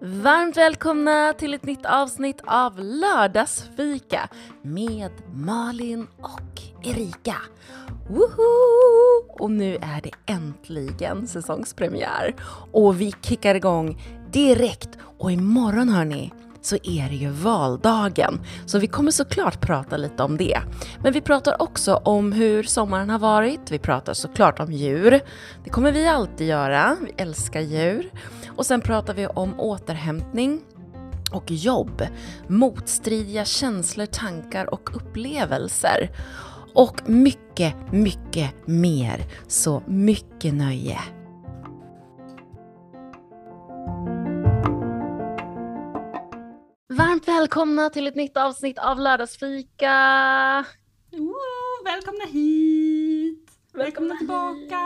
Varmt välkomna till ett nytt avsnitt av Lördagsfika med Malin och Erika. Woho! Och nu är det äntligen säsongspremiär och vi kickar igång direkt och imorgon hörni så är det ju valdagen. Så vi kommer såklart prata lite om det. Men vi pratar också om hur sommaren har varit. Vi pratar såklart om djur. Det kommer vi alltid göra. Vi älskar djur. Och sen pratar vi om återhämtning och jobb, motstridiga känslor, tankar och upplevelser. Och mycket, mycket mer. Så mycket nöje. Varmt välkomna till ett nytt avsnitt av Lördagsfika! Woo, välkomna hit! Välkomna, Välkomna tillbaka!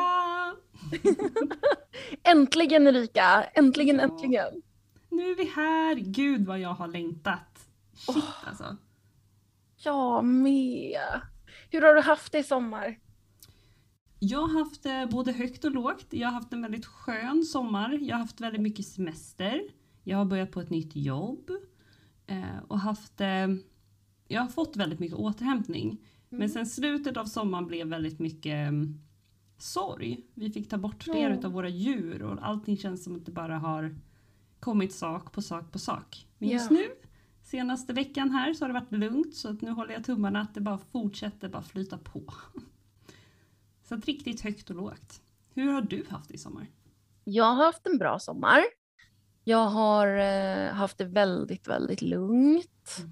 Äntligen Erika! Äntligen, äntligen! Nu är vi här. Gud vad jag har längtat. Shit alltså. Jag med! Hur har du haft det i sommar? Jag har haft eh, både högt och lågt. Jag har haft en väldigt skön sommar. Jag har haft väldigt mycket semester. Jag har börjat på ett nytt jobb. Eh, och haft... Eh, jag har fått väldigt mycket återhämtning. Men sen slutet av sommaren blev väldigt mycket mm, sorg. Vi fick ta bort flera Ja. utav våra djur och allting känns som att det bara har kommit sak på sak på sak. Men just Ja. nu, senaste veckan här, så har det varit lugnt så att nu håller jag tummarna att det bara fortsätter bara flyta på. Så att riktigt högt och lågt. Hur har du haft det i sommar? Jag har haft en bra sommar. Jag har eh, haft det väldigt, väldigt lugnt.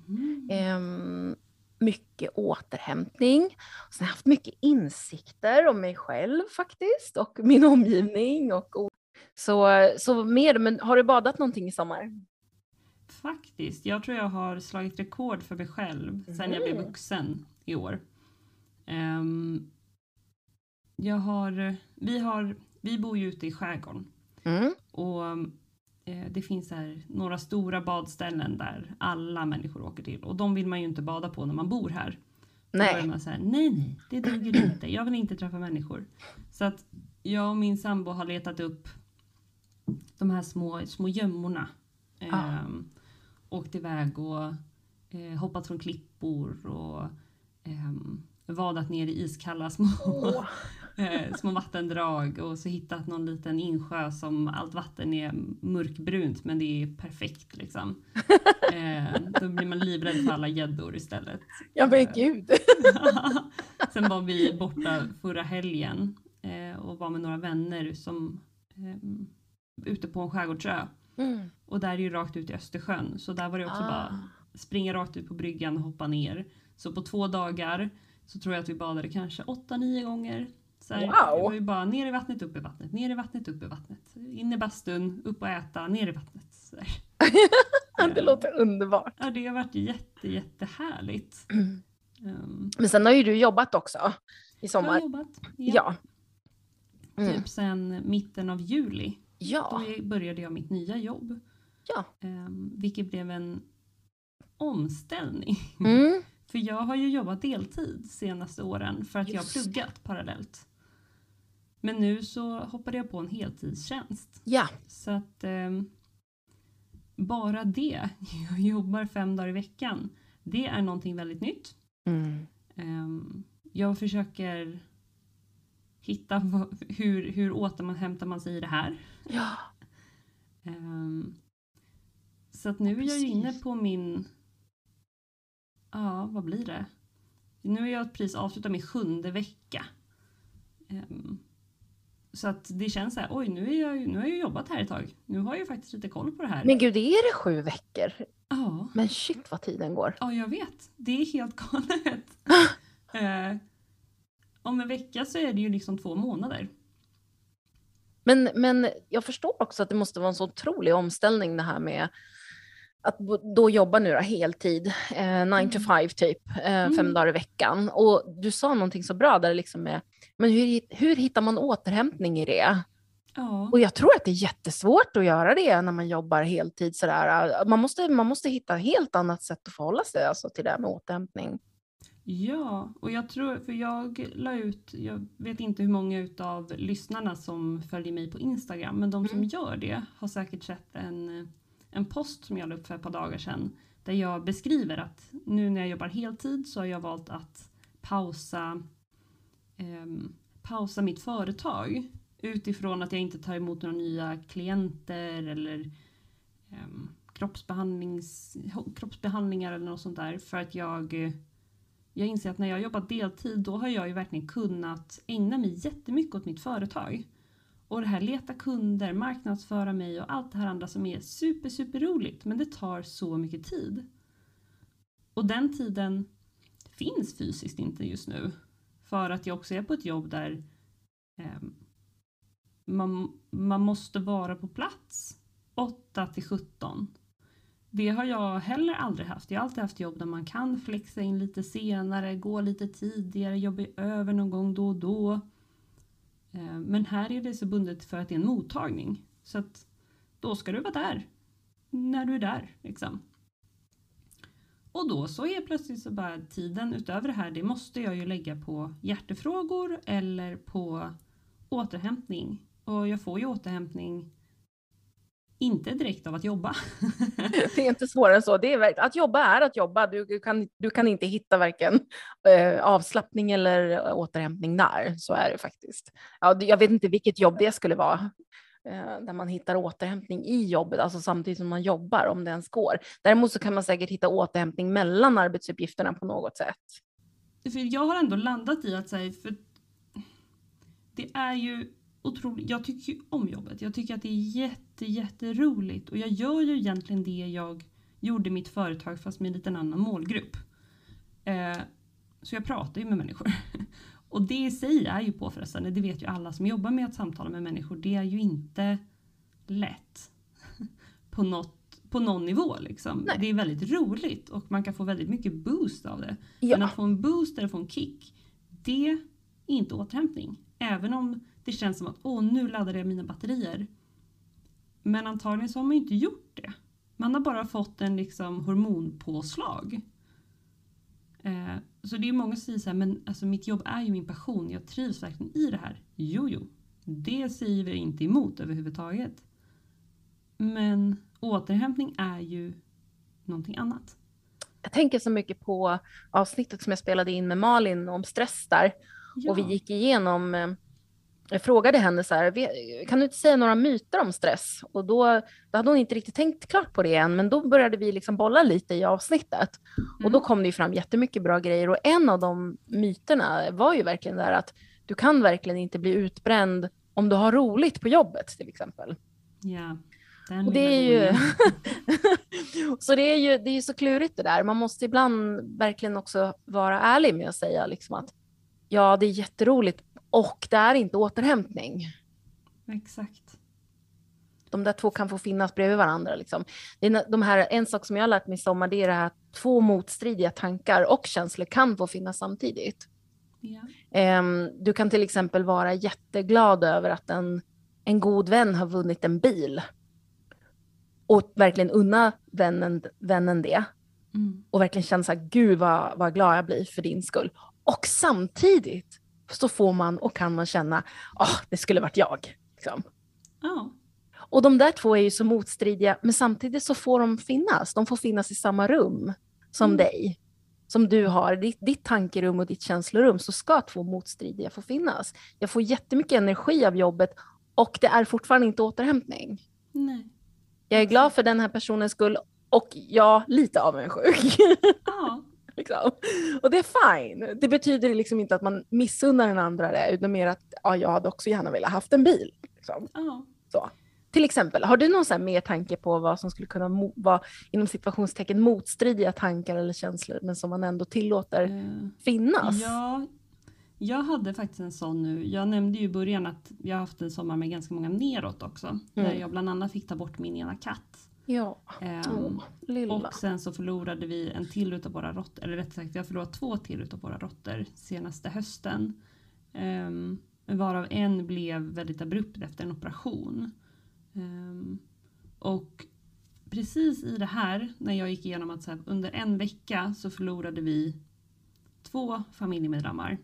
Ehm, mycket återhämtning. Sen har jag haft mycket insikter om mig själv faktiskt och min omgivning. Och, och, så, så med, men har du badat någonting i sommar? Faktiskt, jag tror jag har slagit rekord för mig själv sen jag blev Mhm. vuxen i år. Ehm, jag har, vi, har, vi bor ju ute i skärgården Mm. och eh, det finns här några stora badställen där alla människor åker till och de vill man ju inte bada på när man bor här. Då är Nej. man så här, nej nej, det duger inte. Jag vill inte träffa människor. Så att jag och min sambo har letat upp de här små, små gömmorna. Ah. Ehm, åkt iväg och eh, hoppat från klippor och ehm, vadat ner i iskalla små, Åh. eh, små vattendrag och så hittat någon liten insjö som allt vatten är mörkbrunt men det är perfekt liksom. Eh, då blir man livrädd för alla gäddor istället. Ja men Eh, gud. Sen var vi borta förra helgen och var med några vänner som eh, ute på en skärgårdsö. Mm. Och där är ju rakt ut i Östersjön så där var det också Ah. bara springa rakt ut på bryggan och hoppa ner. Så på två dagar så tror jag att vi badade kanske 8-9 gånger. Så här, Wow. Det var ju bara ner i vattnet, upp i vattnet, ner i vattnet, upp i vattnet. In i bastun, upp och äta, ner i vattnet. Så. Det låter underbart. Ja, det har varit jätte, jättehärligt. Mm. Um, Men sen har ju du jobbat också i jag har sommar. jobbat. Ja. Mm. Typ sen mitten av juli. Ja. Då började jag mitt nya jobb. Ja. Um, vilket blev en omställning. Mm. För jag har ju jobbat deltid senaste åren för att jag Just har pluggat parallellt. Men nu så hoppade jag på en heltidstjänst. Ja. Så att ehm, bara det, jag jobbar fem dagar i veckan, det är någonting väldigt nytt. Mm. Ehm, jag försöker hitta vad, hur, hur återhämtar man sig i det här. Ja. Ehm, så att nu är jag inne på min... Ja, vad blir det? Nu är jag precis avslutat min sjunde vecka. Ehm, så att det känns så här, oj nu, är jag, nu har jag ju jobbat här ett tag. Nu har jag ju faktiskt lite koll på det här. Men gud, är det sju veckor? Ja, Men shit vad tiden går. ja, jag vet. Det är helt galet. Eh, om en vecka så är det ju liksom två månader. Men, men jag förstår också att det måste vara en så otrolig omställning det här med att då jobba nu då, heltid, eh, 9 to 5 typ, eh, fem Mm. dagar i veckan. Och du sa någonting så bra där liksom med, men hur, hur hittar man återhämtning i det? Ja, Och jag tror att det är jättesvårt att göra det när man jobbar heltid sådär. Man måste, man måste hitta helt annat sätt att förhålla sig alltså, till det här med återhämtning. Ja, och jag tror, för jag la ut, jag vet inte hur många utav lyssnarna som följer mig på Instagram, men de som Mm. gör det har säkert sett en, en post som jag la upp för ett par dagar sedan där jag beskriver att nu när jag jobbar heltid så har jag valt att pausa, eh, pausa mitt företag utifrån att jag inte tar emot några nya klienter eller eh, kroppsbehandlings, kroppsbehandlingar eller något sånt där för att jag jag inser att när jag jobbat deltid då har jag ju verkligen kunnat ägna mig jättemycket åt mitt företag. Och det här leta kunder, marknadsföra mig och allt det här andra som är super, super roligt. Men det tar så mycket tid. Och den tiden finns fysiskt inte just nu. För att jag också är på ett jobb där eh, man, man måste vara på plats 8 till 17. Det har jag heller aldrig haft. Jag har alltid haft jobb där man kan flexa in lite senare, gå lite tidigare, jobba över någon gång då och då. Eh, men här är det så bundet för att det är en mottagning. Så att då ska du vara där. När du är där liksom. Och då så är plötsligt så bara tiden utöver det här, det måste jag ju lägga på hjärtefrågor eller på återhämtning. Och jag får ju återhämtning inte direkt av att jobba. Det är inte svårare än så. Det är, att jobba är att jobba. Du, kan, du kan inte hitta varken eh, avslappning eller återhämtning där. Så är det faktiskt. Ja, jag vet inte vilket jobb det skulle vara. Eh, där man hittar återhämtning i jobbet, alltså samtidigt som man jobbar, om det ens går. Däremot så kan man säkert hitta återhämtning mellan arbetsuppgifterna på något sätt. För jag har ändå landat i att säga, för det är ju otroligt, jag tycker ju om jobbet. Jag tycker att det är jätte, jätteroligt och jag gör ju egentligen det jag gjorde i mitt företag fast med en liten annan målgrupp. Eh, så jag pratar ju med människor. Och det i sig är ju påfrestande, det vet ju alla som jobbar med att samtala med människor. Det är ju inte lätt på, något, på någon nivå liksom. Nej. Det är väldigt roligt och man kan få väldigt mycket boost av det. Men Ja, att få en boost eller få en kick, det är inte återhämtning. Även om det känns som att åh, nu laddade jag mina batterier. Men antagligen så har man ju inte gjort det. Man har bara fått en liksom hormonpåslag. Eh, så det är många som säger så här, men alltså mitt jobb är ju min passion, jag trivs verkligen i det här. Jo, jo, det säger vi inte emot överhuvudtaget. Men återhämtning är ju någonting annat. jag tänker så mycket på avsnittet som jag spelade in med Malin om stress där. Och vi Ja. gick igenom, eh, jag frågade henne så här, "Ve- kan du inte säga några myter om stress? Och då, då hade hon inte riktigt tänkt klart på det än, men då började vi liksom bolla lite i avsnittet. Och då Mm. kom det ju fram jättemycket bra grejer och en av de myterna var ju verkligen där att du kan verkligen inte bli utbränd om du har roligt på jobbet till exempel. Ja, den Och det är ju, så det är ju det är ju så klurigt det där. Man måste ibland verkligen också vara ärlig med att säga liksom att ja, det är jätteroligt och det är inte återhämtning. Exakt. De där två kan få finnas bredvid varandra. Liksom. De här, en sak som jag har lärt mig i sommar det är det här att två motstridiga tankar och känslor kan få finnas samtidigt. Ehm, du kan till exempel vara jätteglad över att en, en god vän har vunnit en bil. Och verkligen unna vännen, vännen det. Mm. Och verkligen känna så här, gud vad, vad glad jag blir för din skull. Och samtidigt så får man och kan man känna, åh, det skulle varit jag. Liksom. Ja. Och de där två är ju så motstridiga, men samtidigt så får de finnas. De får finnas i samma rum som Mm. dig. Som du har, ditt, ditt tankerum och ditt känslorum, så ska två motstridiga få finnas. Jag får jättemycket energi av jobbet och det är fortfarande inte återhämtning. Nej. Jag är glad för den här personens skull och ja, lite avundsjuk. Ja. liksom. Och det är fine. Det betyder liksom inte att man missunnar den andra det, utan mer att ja, jag hade också gärna velat haft en bil. Liksom. Ja. Så. Till exempel, har du någon så mer tanke på vad som skulle kunna vara inom situationstecken motstridiga tankar eller känslor, men som man ändå tillåter Eh, finnas? Ja, jag hade faktiskt en sån nu. Jag nämnde ju i början att jag har haft en sommar med ganska många neråt också. Där Mm. jag bland annat fick ta bort min ena katt. Ja. Åh, lilla. och sen så förlorade vi en till utav våra råttor, eller rättare sagt vi har förlorat två till utav våra råttor senaste hösten. Um, varav en blev väldigt abrupt efter en operation. Ehm, och precis i det här, när jag gick igenom att så här, under en vecka så förlorade vi två familjemedlemmar.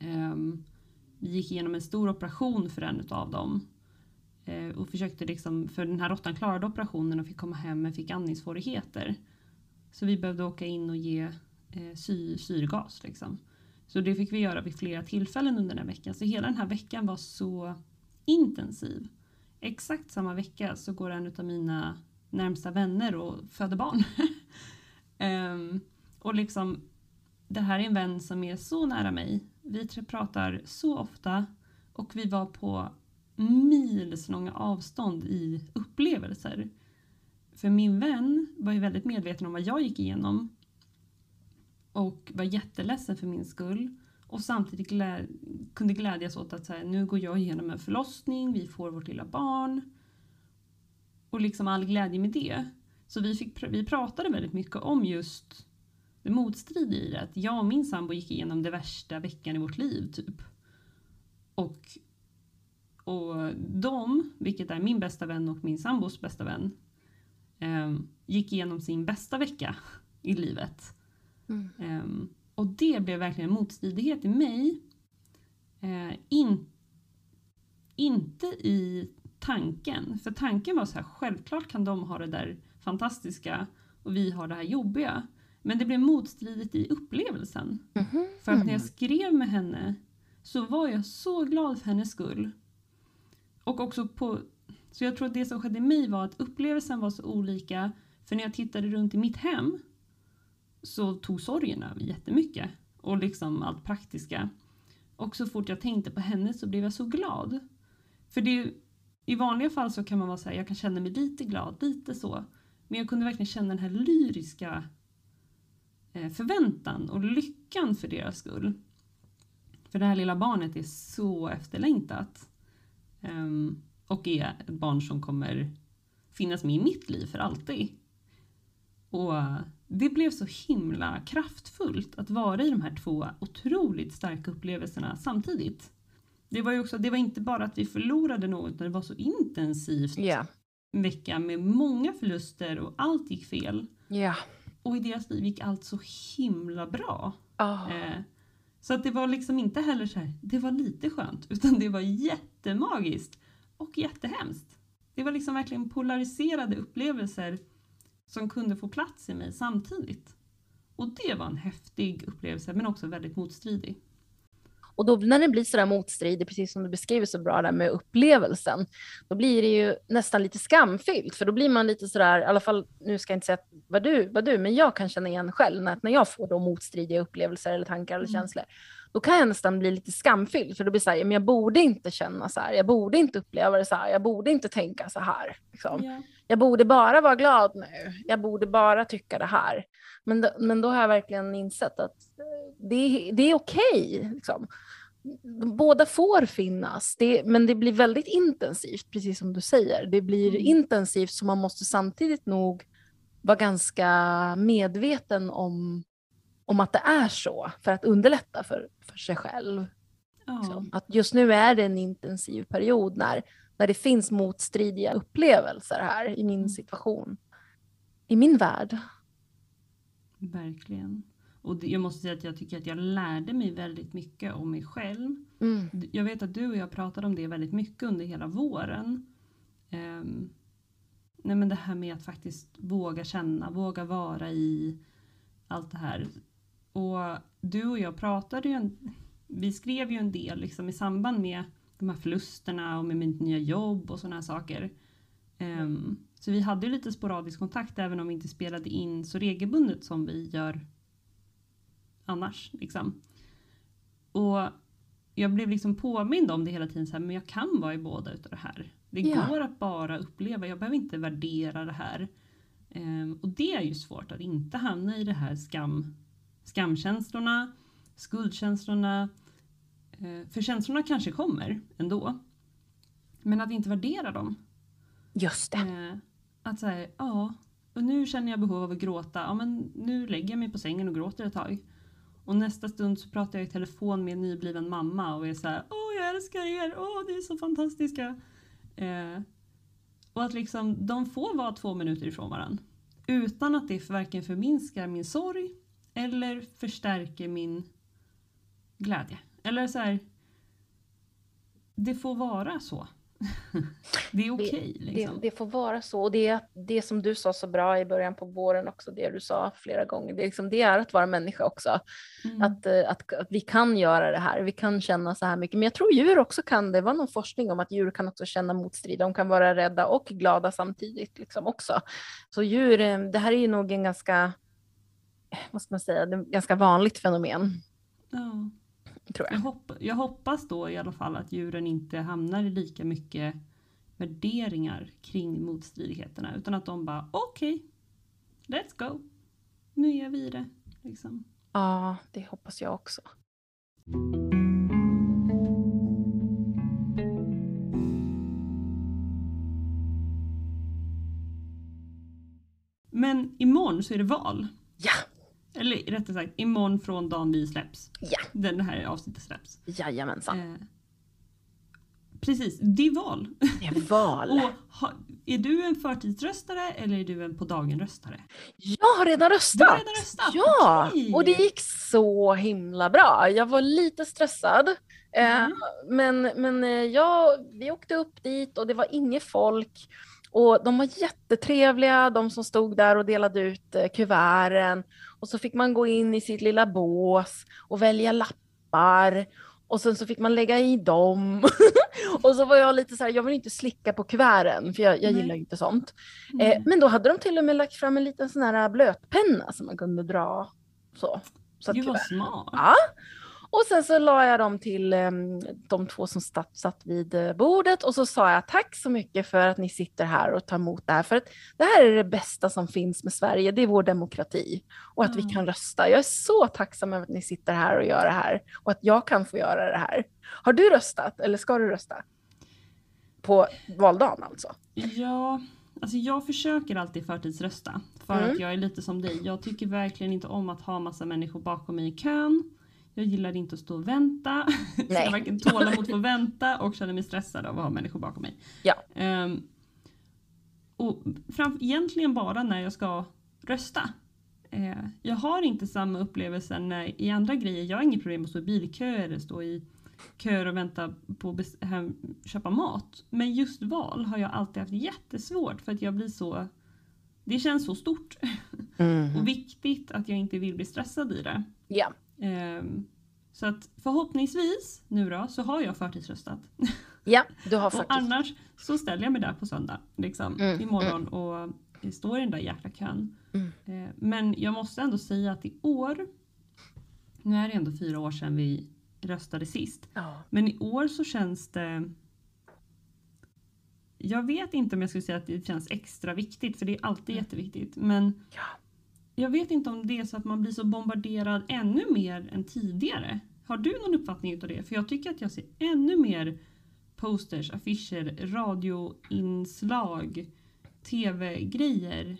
Um, vi gick igenom en stor operation för en av dem. Eh, och försökte liksom, för den här råttan klarade operationen och fick komma hem men fick andningssvårigheter. Så vi behövde åka in och ge eh, sy syrgas. Liksom. Så det fick vi göra vid flera tillfällen under den här veckan. Så hela den här veckan var så intensiv. Exakt samma vecka så går en av mina närmsta vänner och föder barn. um, och liksom, det här är en vän som är så nära mig. Vi pratar så ofta och vi var på milslånga avstånd i upplevelser. För min vän var ju väldigt medveten om vad jag gick igenom och var jätteledsen för min skull och samtidigt glä kunde glädjas åt att så här, nu går jag igenom en förlossning, vi får vårt lilla barn och liksom all glädje med det. Så vi, fick, vi pratade väldigt mycket om just det motstridiga i det. Att jag och min sambo gick igenom det värsta veckan i vårt liv typ. Och, och de, vilket är min bästa vän och min sambos bästa vän, eh, gick igenom sin bästa vecka i livet. Mm. Um, och det blev verkligen en motstridighet i mig. Uh, in, inte i tanken, för tanken var så här, självklart kan de ha det där fantastiska och vi har det här jobbiga. Men det blev motstridigt i upplevelsen. Mm -hmm. För att när jag skrev med henne så var jag så glad för hennes skull. Och också på... Så jag tror att det som skedde i mig var att upplevelsen var så olika. För när jag tittade runt i mitt hem så tog sorgen över jättemycket. Och liksom allt praktiska. Och så fort jag tänkte på henne så blev jag så glad. För det, i vanliga fall så kan man vara så här, jag kan känna mig lite glad, lite så. Men jag kunde verkligen känna den här lyriska eh, förväntan och lyckan för deras skull. För det här lilla barnet är så efterlängtat. Um, och är ett barn som kommer finnas med i mitt liv för alltid. Och det blev så himla kraftfullt att vara i de här två otroligt starka upplevelserna samtidigt. Det var ju också, det var inte bara att vi förlorade något, utan det var så intensivt. Yeah. En vecka med många förluster och allt gick fel. Yeah. Och i deras liv gick allt så himla bra. Oh. Eh, så att det var liksom inte heller så här, det var lite skönt, utan det var jättemagiskt och jättehemskt. Det var liksom verkligen polariserade upplevelser som kunde få plats i mig samtidigt. Och det var en häftig upplevelse men också väldigt motstridig. Och då när det blir sådär motstridig, precis som du beskriver så bra där med upplevelsen, då blir det ju nästan lite skamfyllt, för då blir man lite sådär, i alla fall, nu ska jag inte säga vad du, vad du, men jag kan känna igen själv, när, när jag får då motstridiga upplevelser eller tankar eller mm. känslor, då kan jag nästan bli lite skamfylld, för då blir det så här, men jag borde inte känna så här, jag borde inte uppleva det så här, jag borde inte tänka så här. Liksom. Yeah. Jag borde bara vara glad nu, jag borde bara tycka det här. Men, då, men då har jag verkligen insett att eh, det, det är okej. Okay, liksom. Båda får finnas, det, men det blir väldigt intensivt, precis som du säger. Det blir mm. intensivt så man måste samtidigt nog vara ganska medveten om, om att det är så, för att underlätta för, för sig själv. Ja. Att just nu är det en intensiv period när, när det finns motstridiga upplevelser här i min mm. situation. I min värld. Verkligen. Och jag måste säga att jag tycker att jag lärde mig väldigt mycket om mig själv. Mm. Jag vet att du och jag pratade om det väldigt mycket under hela våren. Um, nej men det här med att faktiskt våga känna, våga vara i allt det här. Och du och jag pratade ju, en, vi skrev ju en del liksom i samband med de här förlusterna och med mitt nya jobb och sådana här saker. Um, så vi hade lite sporadisk kontakt även om vi inte spelade in så regelbundet som vi gör annars. Liksom. Och jag blev liksom påmind om det hela tiden, så här, men jag kan vara i båda utav det här. Det ja. går att bara uppleva, jag behöver inte värdera det här. Um, och det är ju svårt att inte hamna i det här skam, skamkänslorna, skuldkänslorna. Uh, för känslorna kanske kommer ändå. Men att inte värdera dem. Just det. Uh, att säga, ja, och nu känner jag behov av att gråta. Ja, men nu lägger jag mig på sängen och gråter ett tag. Och nästa stund så pratar jag i telefon med en nybliven mamma och är så här, åh jag älskar er, åh ni är så fantastiska. Eh, och att liksom de får vara två minuter ifrån varandra. Utan att det varken förminskar min sorg eller förstärker min glädje. Eller så här, det får vara så. det är okej. Okay, liksom. det, det, får vara så. Och det, det som du sa så bra i början på våren också, det du sa flera gånger, det, liksom, det är att vara människa också. Mm. Att, eh, att, att, vi kan göra det här, vi kan känna så här mycket. Men jag tror djur också kan det. var någon forskning om att djur kan också känna motstrid. De kan vara rädda och glada samtidigt liksom också. Så djur, eh, det här är ju nog en ganska, vad ska man säga, ganska vanligt fenomen. Ja tror jag. Jag, hopp, jag hoppas då i alla fall att djuren inte hamnar i lika mycket värderingar kring motstridigheterna utan att de bara okej, okay, let's go. Nu gör vi det. Liksom. Ja, det hoppas jag också. Men imorgon så är det val. Ja! Eller rättare sagt, imorgon från dagen vi släpps. Ja. Den här avsnittet släpps. Jajamensan. Eh, precis, det är val. Det är val. Och ha, är du en förtidsröstare eller är du en på dagen-röstare? Jag har redan röstat! Du har redan röstat? Ja! Okay. Och det gick så himla bra. Jag var lite stressad. Eh, mm. men men eh, ja, vi åkte upp dit och det var inget folk. Och de var jättetrevliga, de som stod där och delade ut kuverten. Och så fick man gå in i sitt lilla bås och välja lappar. Och sen så fick man lägga i dem. och så var jag lite så här, jag vill inte slicka på kuverten för jag, jag gillar inte sånt. Eh, men då hade de till och med lagt fram en liten sån här blötpenna som man kunde dra så. så Gud vad smart. Ja. Och sen så la jag dem till um, de två som satt, satt vid uh, bordet och så sa jag tack så mycket för att ni sitter här och tar emot det här. För att det här är det bästa som finns med Sverige, det är vår demokrati och att mm. vi kan rösta. Jag är så tacksam över att ni sitter här och gör det här och att jag kan få göra det här. Har du röstat eller ska du rösta? På valdagen alltså? Ja, alltså jag försöker alltid förtidsrösta för mm. att jag är lite som dig. Jag tycker verkligen inte om att ha massa människor bakom mig i kön. Jag gillar inte att stå och vänta. Nej. jag varken tålamod för att vänta och känner mig stressad av att ha människor bakom mig. Ja. Um, och fram, egentligen bara när jag ska rösta. Uh, jag har inte samma upplevelse när, i andra grejer. Jag har inget problem att stå i bilköer eller stå i köer och vänta på att köpa mat. Men just val har jag alltid haft jättesvårt för att jag blir så det känns så stort mm. och viktigt att jag inte vill bli stressad i det. Ja. Um, så att förhoppningsvis nu då så har jag förtidsröstat. Ja, du har faktiskt. och annars så ställer jag mig där på söndag liksom, mm, imorgon mm. och står i den där jäkla kön. Mm. Uh, men jag måste ändå säga att i år, nu är det ändå fyra år sedan vi röstade sist, ja. men i år så känns det jag vet inte om jag skulle säga att det känns extra viktigt för det är alltid mm. jätteviktigt. Men ja jag vet inte om det är så att man blir så bombarderad ännu mer än tidigare. Har du någon uppfattning utav det? För jag tycker att jag ser ännu mer posters, affischer, radioinslag, tv-grejer.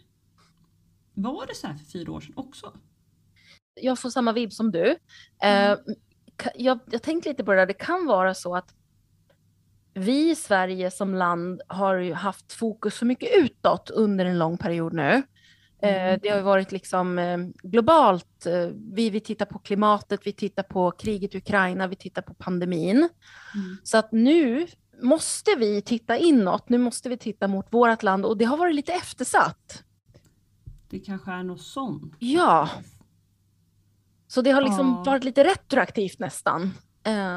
Var det så här för fyra år sedan också? Jag får samma vibb som du. Mm. Uh, jag, jag tänkte lite på det där, det kan vara så att vi i Sverige som land har ju haft fokus så mycket utåt under en lång period nu. Eh, mm. Det har varit liksom eh, globalt. Eh, vi, vi tittar på klimatet, vi tittar på kriget i Ukraina, vi tittar på pandemin. Mm. Så att nu måste vi titta inåt, nu måste vi titta mot vårt land och det har varit lite eftersatt. Det kanske är något sånt. Ja. Så det har liksom ja. varit lite retroaktivt nästan.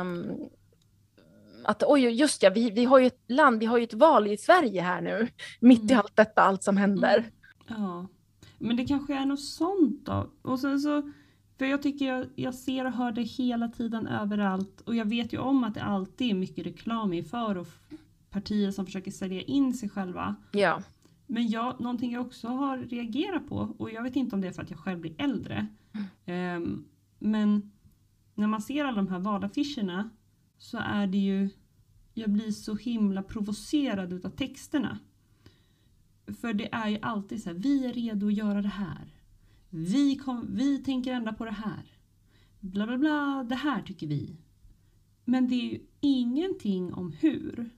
Um, att oj, just ja, vi, vi har ju ett land, vi har ju ett val i Sverige här nu, mitt mm. i allt detta, allt som händer. Mm. Ja. Men det kanske är något sånt då. Och sen så, för jag tycker jag, jag ser och hör det hela tiden överallt. Och jag vet ju om att det alltid är mycket reklam inför och partier som försöker sälja in sig själva. Ja. Men jag, någonting jag också har reagerat på, och jag vet inte om det är för att jag själv blir äldre. Mm. Um, men när man ser alla de här valaffischerna så är det ju, jag blir så himla provocerad utav texterna. För det är ju alltid så här, vi är redo att göra det här. Vi, kom, vi tänker ändra på det här. Bla bla bla, det här tycker vi. Men det är ju ingenting om hur.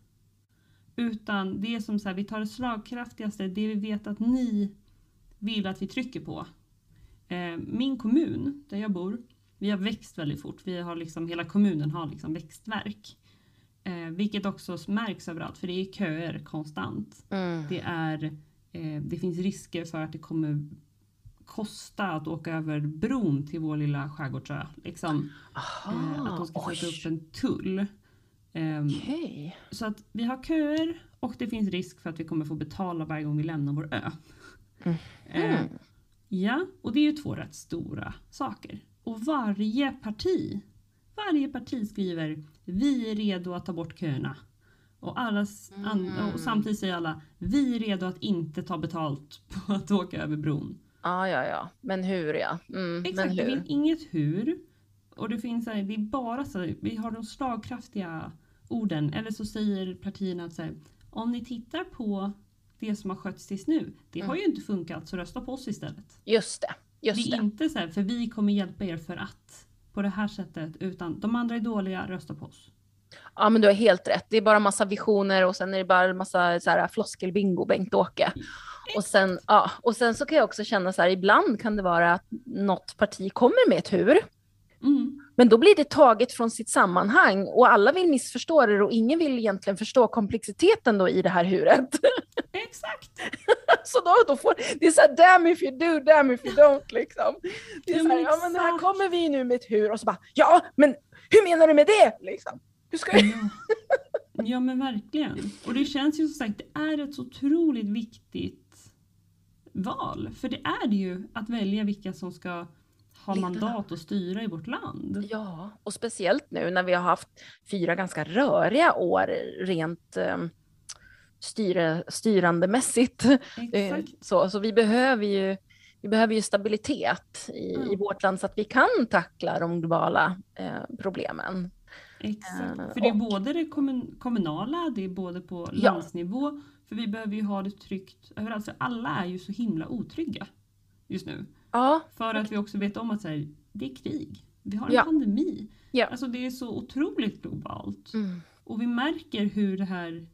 Utan det är som så här, vi tar det slagkraftigaste, det vi vet att ni vill att vi trycker på. Eh, min kommun, där jag bor, vi har växt väldigt fort. Vi har liksom, hela kommunen har liksom växtverk. Eh, vilket också märks överallt för det är köer konstant. Mm. Det, är, eh, det finns risker för att det kommer kosta att åka över bron till vår lilla skärgårdsö. Liksom. Eh, att de ska sätta upp en tull. Ehm, Okej. så att vi har köer och det finns risk för att vi kommer få betala varje gång vi lämnar vår ö. Mm. ja, och det är ju två rätt stora saker. Och varje parti, varje parti skriver vi är redo att ta bort köerna. Och, alla, Mm. och samtidigt säger alla vi är redo att inte ta betalt på att åka över bron. Ja, ja, ja. Men hur ja. Mm, Exakt, men det hur? finns inget hur. Och det finns det är bara så vi har de slagkraftiga orden. Eller så säger partierna att så här, om ni tittar på det som har skötts tills nu, det har ju inte funkat så rösta på oss istället. Just det. Just det det. är inte så här, för vi kommer hjälpa er för att på det här sättet, utan de andra är dåliga, rösta på oss. Ja, men du har helt rätt. Det är bara massa visioner och sen är det bara massa så här floskelbingo, Bengt-Åke. Och sen, ja, och sen så kan jag också känna så här, ibland kan det vara att något parti kommer med ett hur, Mm. men då blir det taget från sitt sammanhang och alla vill missförstå det och ingen vill egentligen förstå komplexiteten då i det här huret. Exakt! Så då, då får, det är så här, damn if you do, damn if you don't liksom. Det är Ja, så här, men ja men här kommer vi nu med ett hur och så bara, ja men hur menar du med det liksom? Hur ska jag? Ja. ja men verkligen. Och det känns ju som sagt, det är ett så otroligt viktigt val. För det är det ju att välja vilka som ska ha mandat att styra i vårt land. Ja, och speciellt nu när vi har haft fyra ganska röriga år rent eh, styre, styrandemässigt. Eh, Exakt. så, så vi behöver ju vi behöver ju stabilitet i, i Ja. vårt land så att vi kan tackla de globala eh, problemen. Exakt. Eh, För det är och- både det kommun- kommunala, det är både på Ja. landsnivå. För vi behöver ju ha det tryggt överallt. För alla är ju så himla otrygga just nu. Ja, För att vi också vet om att så här, det är krig. Vi har en Ja. pandemi. Ja. Alltså det är så otroligt globalt. mm, Och vi märker hur det här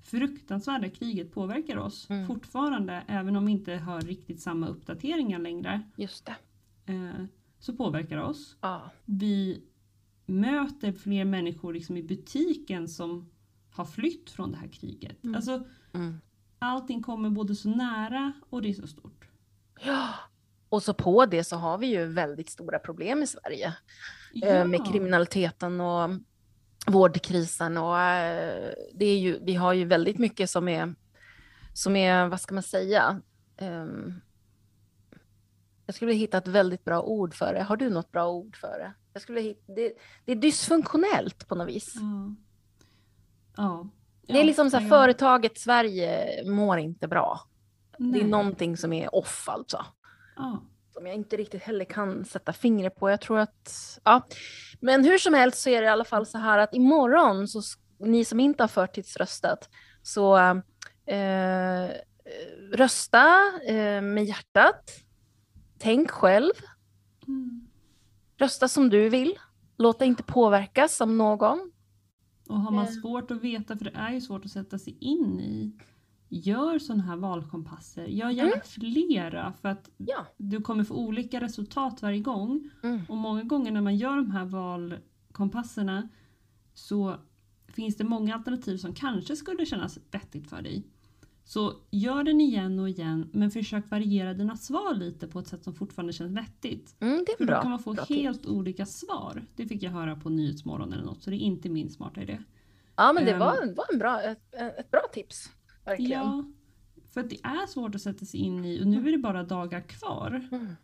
fruktansvärda kriget påverkar oss Mm. fortfarande. Även om vi inte har riktigt samma uppdateringar längre. just det. Eh, så påverkar det oss. Ja. Vi möter fler människor liksom i butiken som har flytt från det här kriget. Mm. Alltså, Mm. allting kommer både så nära och det är så stort. ja. Och så på det så har vi ju väldigt stora problem i Sverige. eh, med kriminaliteten och vårdkrisen och eh, det är ju, vi har ju väldigt mycket som är, som är, vad ska man säga? Ehm, jag skulle hitta ett väldigt bra ord för det. Har du något bra ord för det? Jag skulle hitta, det, det är dysfunktionellt på något vis. Ja. ja. Det är liksom så här, ja, företaget Sverige mår inte bra. Det är nej. någonting som är off alltså. Som jag inte riktigt heller kan sätta fingret på. Jag tror att, ja. Men hur som helst så är det i alla fall så här att imorgon, så, ni som inte har förtidsröstat, så eh, rösta eh, med hjärtat. Tänk själv. Mm. Rösta som du vill. Låt dig inte påverkas av någon. Och har man Eh. svårt att veta, för det är ju svårt att sätta sig in i, gör sådana här valkompasser. Gör gärna Mm. flera för att Ja. du kommer få olika resultat varje gång. Mm. Och många gånger när man gör de här valkompasserna så finns det många alternativ som kanske skulle kännas vettigt för dig. Så gör den igen och igen men försök variera dina svar lite på ett sätt som fortfarande känns vettigt. Mm, det är För bra. då kan man få bra helt tips. olika svar. Det fick jag höra på Nyhetsmorgon eller något så det är inte min smarta idé. Ja, men det Ehm. var, var en bra, ett, ett bra tips. Verkligen. Ja, för att det är svårt att sätta sig in i och nu är det bara dagar kvar. Mm.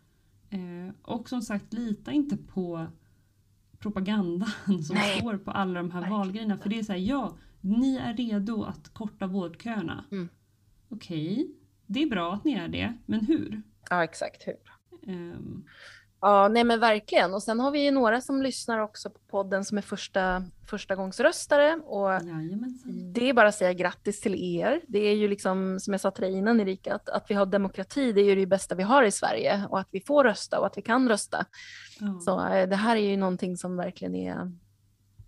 Eh, och som sagt, lita inte på propagandan som Nej. står på alla de här Verkligen valgrejerna. För det är så här, ja, ni är redo att korta vårdköerna. Mm. Okej, det är bra att ni är det, men hur? Ja, exakt. Hur? Ehm, Ja, nej men verkligen. Och sen har vi ju några som lyssnar också på podden som är första, första gångsröstare och jajamensan. det är bara att säga grattis till er. Det är ju liksom som jag sa till dig innan Erika, att, att vi har demokrati, det är ju det bästa vi har i Sverige och att vi får rösta och att vi kan rösta. Ja. Så eh, det här är ju någonting som verkligen är,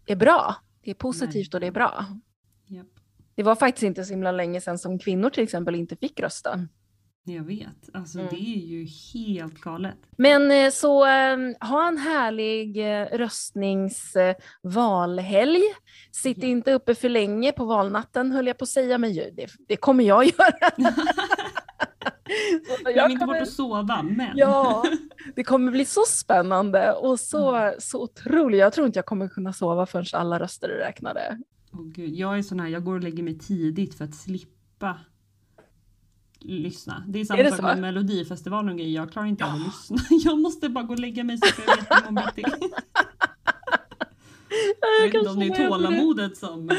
är bra. Det är positivt och det är bra. Japp. Det var faktiskt inte så himla länge sedan som kvinnor till exempel inte fick rösta. Jag vet. Alltså Mm. det är ju helt galet. Men eh, så eh, ha en härlig eh, röstnings eh, valhelg. Sitt Ja. inte uppe för länge på valnatten höll jag på att säga, men det, det kommer jag göra. Jag vill inte kommer- bort att sova, men. Ja, det kommer bli så spännande och så, så otroligt. Jag tror inte jag kommer kunna sova förrän alla röster är räknade. Åh, gud. Jag är sån här, jag går och lägger mig tidigt för att slippa lyssna. Det är samma Är sak med Melodifestivalen och grejer. Jag klarar inte av att Ja. lyssna. Jag måste bara gå och lägga mig så att jag vet imorgon bitti. Jag vet inte om det är tålamodet som...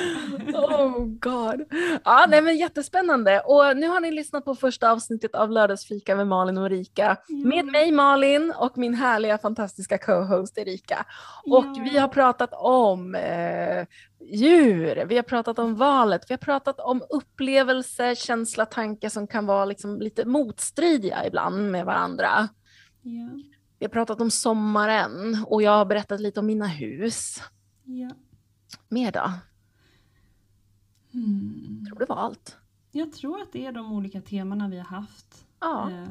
Oh god. Ja, nej, men jättespännande. Och nu har ni lyssnat på första avsnittet av Lördagsfika med Malin och Erika. Med mig Malin och min härliga fantastiska co-host Erika. Och Ja. vi har pratat om eh, djur, vi har pratat om valet, vi har pratat om upplevelse, känsla, tankar som kan vara liksom lite motstridiga ibland med varandra. Ja, Vi har pratat om sommaren och jag har berättat lite om mina hus. Ja. Mer då? Hmm. Jag tror det var allt. Jag tror att det är de olika temana vi har haft. Ja. Eh,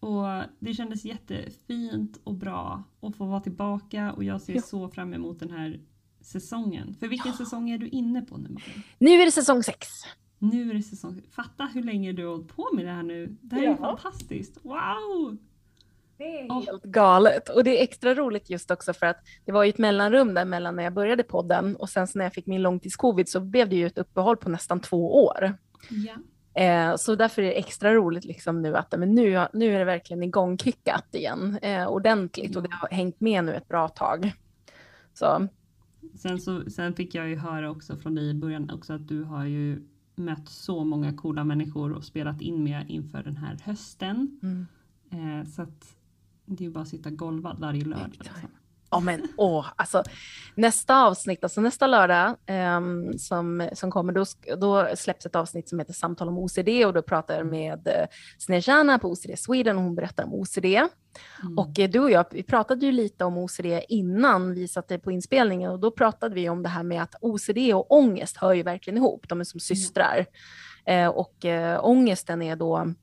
och det kändes jättefint och bra att få vara tillbaka och jag ser Ja. så fram emot den här säsongen. För vilken säsong är du inne på nu Malin? Nu är det säsong sex. Nu är det säsong. Fatta hur länge du har hållit på med det här nu. Det här är ju Ja. fantastiskt. Wow! Det är helt galet. Och det är extra roligt just också för att det var ju ett mellanrum där mellan när jag började podden och sen när jag fick min långtidscovid så blev det ju ett uppehåll på nästan två år. Ja. Eh, så därför är det extra roligt liksom nu att men nu, nu är det verkligen igångkickat igen eh, ordentligt och det har hängt med nu ett bra tag. Så Sen, så, sen fick jag ju höra också från dig i början också att du har ju mött så många coola människor och spelat in med inför den här hösten. mm. Eh, så att det är ju bara att sitta golvad varje lördag. Liksom. Ja men åh, alltså nästa avsnitt, alltså nästa lördag ehm, som, som kommer, då, då släpps ett avsnitt som heter Samtal om OCD och då pratar jag med eh, Snejana på OCD Sweden och hon berättar om OCD. Mm. Och eh, du och jag, vi pratade ju lite om OCD innan vi satte på inspelningen och då pratade vi om det här med att OCD och ångest hör ju verkligen ihop, de är som systrar. Eh, och eh, ångesten är då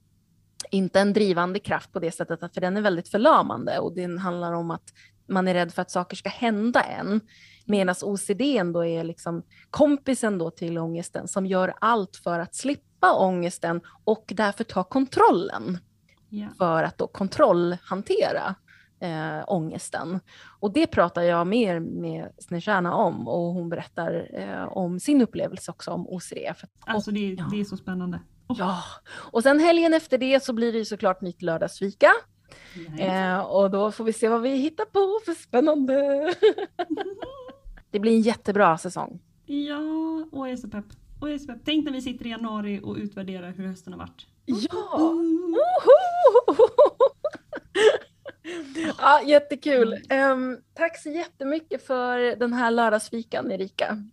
inte en drivande kraft på det sättet, för den är väldigt förlamande och den handlar om att man är rädd för att saker ska hända en. Medan OCD då är liksom kompisen då till ångesten som gör allt för att slippa ångesten och därför ta kontrollen ja. för att då kontrollhantera eh, ångesten. Och det pratar jag mer med Snejana om och hon berättar eh, om sin upplevelse också om OCD. För, Alltså det, är- ja. det är så spännande. Ja. Och sen helgen efter det så blir det ju såklart mitt lördagsfika eh, och då får vi se vad vi hittar på för spännande. det blir en jättebra säsong. Ja, och jag är så pepp. Och jag är så pepp. Tänk när vi sitter i januari och utvärderar hur hösten har varit. Ja! Mm. Ja, jättekul. Ehm, tack så jättemycket för den här lördagsfikan, Erika.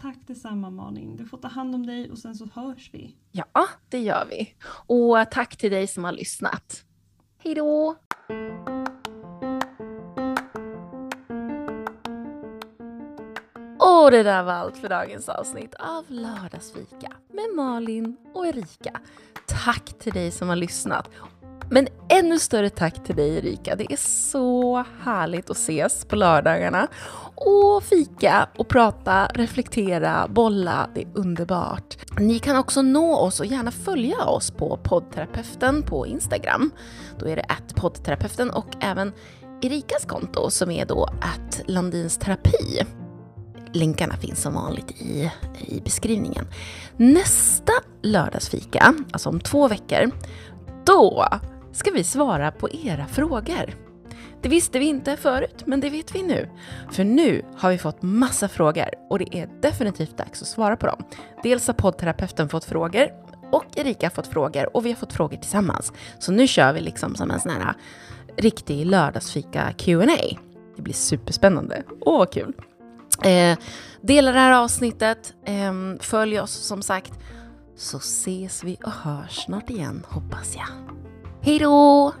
Tack detsamma Malin. Du får ta hand om dig och sen så hörs vi. Ja, det gör vi. Och tack till dig som har lyssnat. Hej då! Och det där var allt för dagens avsnitt av Lördagsfika med Malin och Erika. Tack till dig som har lyssnat. Men ännu större tack till dig Erika. Det är så härligt att ses på lördagarna och fika och prata, reflektera, bolla. Det är underbart. Ni kan också nå oss och gärna följa oss på poddterapeuten på Instagram. Då är det att poddterapeuten och även Erikas konto som är då att Landins terapi. Länkarna finns som vanligt i, i beskrivningen. Nästa lördagsfika, alltså om två veckor, då ska vi svara på era frågor. Det visste vi inte förut, men det vet vi nu. För nu har vi fått massa frågor och det är definitivt dags att svara på dem. Dels har poddterapeuten fått frågor och Erika har fått frågor och vi har fått frågor tillsammans. Så nu kör vi liksom som en sån här eh, riktig lördagsfika Q&A. Det blir superspännande. Åh, vad kul! Eh, dela det här avsnittet, eh, följ oss som sagt, så ses vi och hörs snart igen hoppas jag. Hej då!